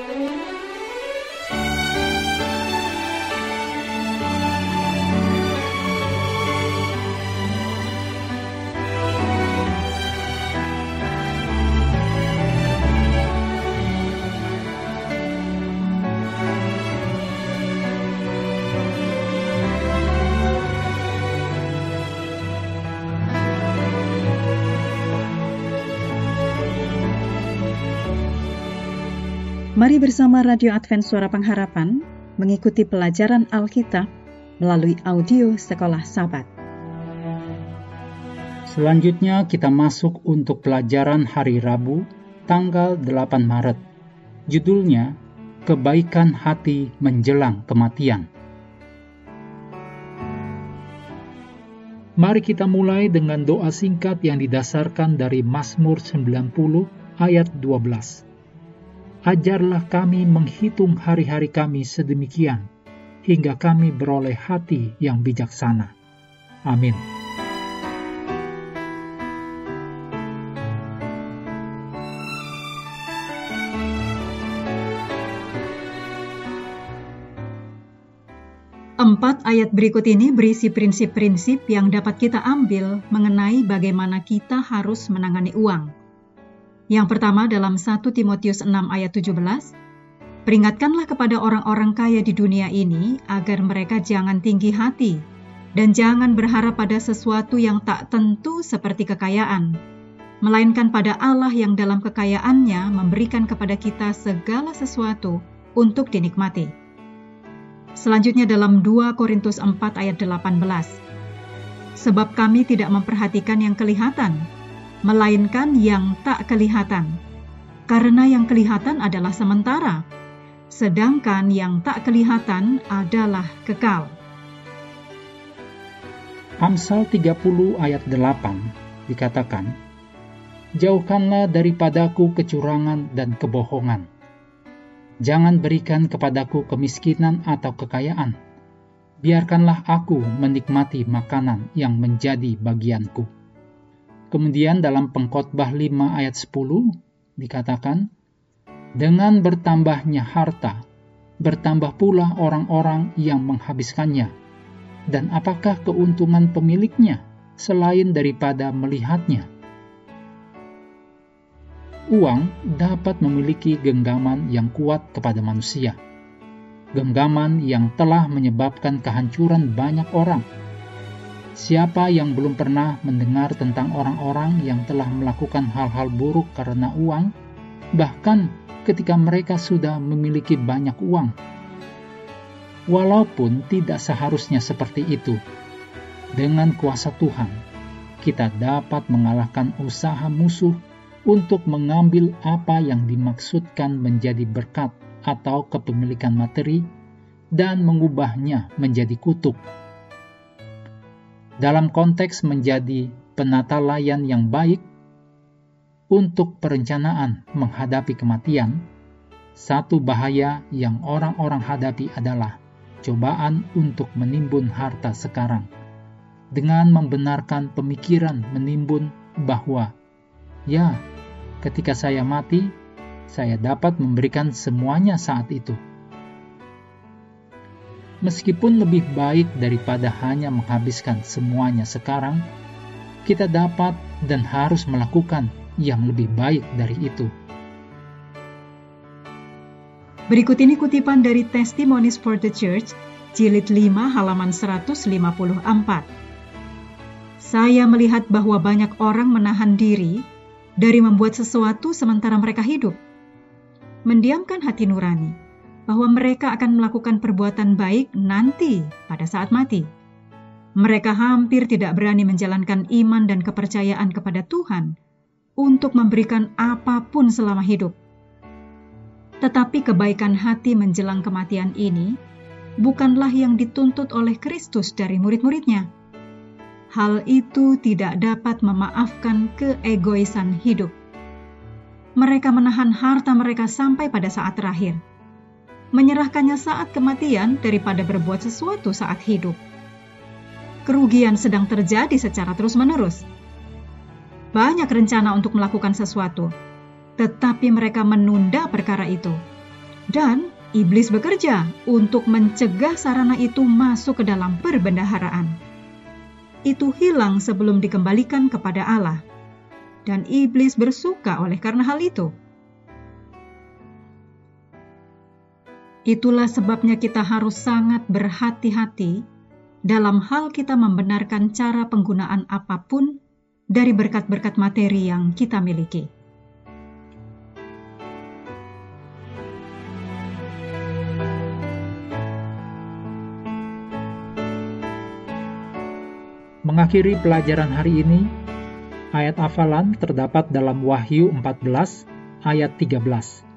enemy Mari bersama Radio Advent Suara Pengharapan mengikuti pelajaran Alkitab melalui audio Sekolah Sabat. Selanjutnya kita masuk untuk pelajaran hari Rabu, tanggal 8 Maret. Judulnya, Kebaikan Hati Menjelang Kematian. Mari kita mulai dengan doa singkat yang didasarkan dari Mazmur 90 ayat 12 ajarlah kami menghitung hari-hari kami sedemikian, hingga kami beroleh hati yang bijaksana. Amin. Empat ayat berikut ini berisi prinsip-prinsip yang dapat kita ambil mengenai bagaimana kita harus menangani uang. Yang pertama dalam 1 Timotius 6 ayat 17, Peringatkanlah kepada orang-orang kaya di dunia ini agar mereka jangan tinggi hati dan jangan berharap pada sesuatu yang tak tentu seperti kekayaan, melainkan pada Allah yang dalam kekayaannya memberikan kepada kita segala sesuatu untuk dinikmati. Selanjutnya dalam 2 Korintus 4 ayat 18. Sebab kami tidak memperhatikan yang kelihatan, melainkan yang tak kelihatan. Karena yang kelihatan adalah sementara, sedangkan yang tak kelihatan adalah kekal. Amsal 30 ayat 8 dikatakan, Jauhkanlah daripadaku kecurangan dan kebohongan. Jangan berikan kepadaku kemiskinan atau kekayaan. Biarkanlah aku menikmati makanan yang menjadi bagianku. Kemudian dalam pengkhotbah 5 ayat 10 dikatakan, dengan bertambahnya harta, bertambah pula orang-orang yang menghabiskannya. Dan apakah keuntungan pemiliknya selain daripada melihatnya? Uang dapat memiliki genggaman yang kuat kepada manusia. Genggaman yang telah menyebabkan kehancuran banyak orang Siapa yang belum pernah mendengar tentang orang-orang yang telah melakukan hal-hal buruk karena uang, bahkan ketika mereka sudah memiliki banyak uang? Walaupun tidak seharusnya seperti itu, dengan kuasa Tuhan, kita dapat mengalahkan usaha musuh untuk mengambil apa yang dimaksudkan menjadi berkat atau kepemilikan materi dan mengubahnya menjadi kutuk dalam konteks menjadi penata layan yang baik untuk perencanaan menghadapi kematian, satu bahaya yang orang-orang hadapi adalah cobaan untuk menimbun harta sekarang dengan membenarkan pemikiran menimbun bahwa ya, ketika saya mati, saya dapat memberikan semuanya saat itu. Meskipun lebih baik daripada hanya menghabiskan semuanya sekarang, kita dapat dan harus melakukan yang lebih baik dari itu. Berikut ini kutipan dari Testimonies for the Church, jilid 5 halaman 154. Saya melihat bahwa banyak orang menahan diri dari membuat sesuatu sementara mereka hidup. Mendiamkan hati nurani bahwa mereka akan melakukan perbuatan baik nanti pada saat mati. Mereka hampir tidak berani menjalankan iman dan kepercayaan kepada Tuhan untuk memberikan apa pun selama hidup. Tetapi kebaikan hati menjelang kematian ini bukanlah yang dituntut oleh Kristus dari murid-muridnya. Hal itu tidak dapat memaafkan keegoisan hidup. Mereka menahan harta mereka sampai pada saat terakhir menyerahkannya saat kematian daripada berbuat sesuatu saat hidup. Kerugian sedang terjadi secara terus-menerus. Banyak rencana untuk melakukan sesuatu, tetapi mereka menunda perkara itu. Dan iblis bekerja untuk mencegah sarana itu masuk ke dalam perbendaharaan. Itu hilang sebelum dikembalikan kepada Allah. Dan iblis bersuka oleh karena hal itu. Itulah sebabnya kita harus sangat berhati-hati dalam hal kita membenarkan cara penggunaan apa pun dari berkat-berkat materi yang kita miliki. Mengakhiri pelajaran hari ini, ayat hafalan terdapat dalam Wahyu 14 ayat 13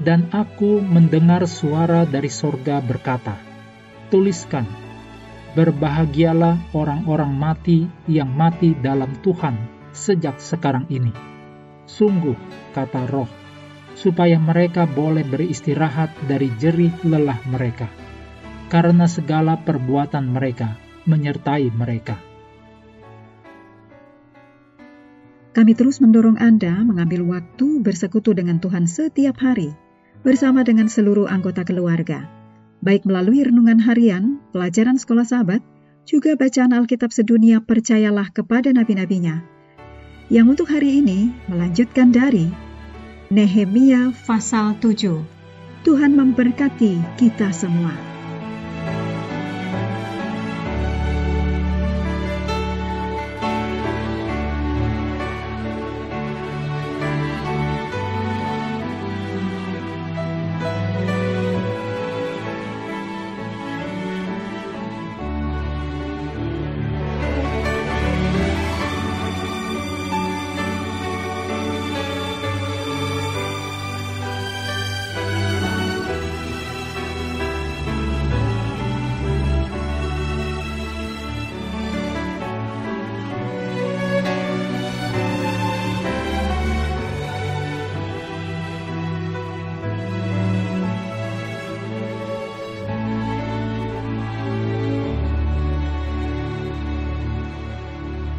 dan aku mendengar suara dari sorga berkata, Tuliskan, berbahagialah orang-orang mati yang mati dalam Tuhan sejak sekarang ini. Sungguh, kata roh, supaya mereka boleh beristirahat dari jerih lelah mereka, karena segala perbuatan mereka menyertai mereka. Kami terus mendorong Anda mengambil waktu bersekutu dengan Tuhan setiap hari bersama dengan seluruh anggota keluarga, baik melalui renungan harian, pelajaran sekolah sahabat, juga bacaan Alkitab sedunia percayalah kepada nabi-nabinya. Yang untuk hari ini melanjutkan dari Nehemia pasal 7. Tuhan memberkati kita semua.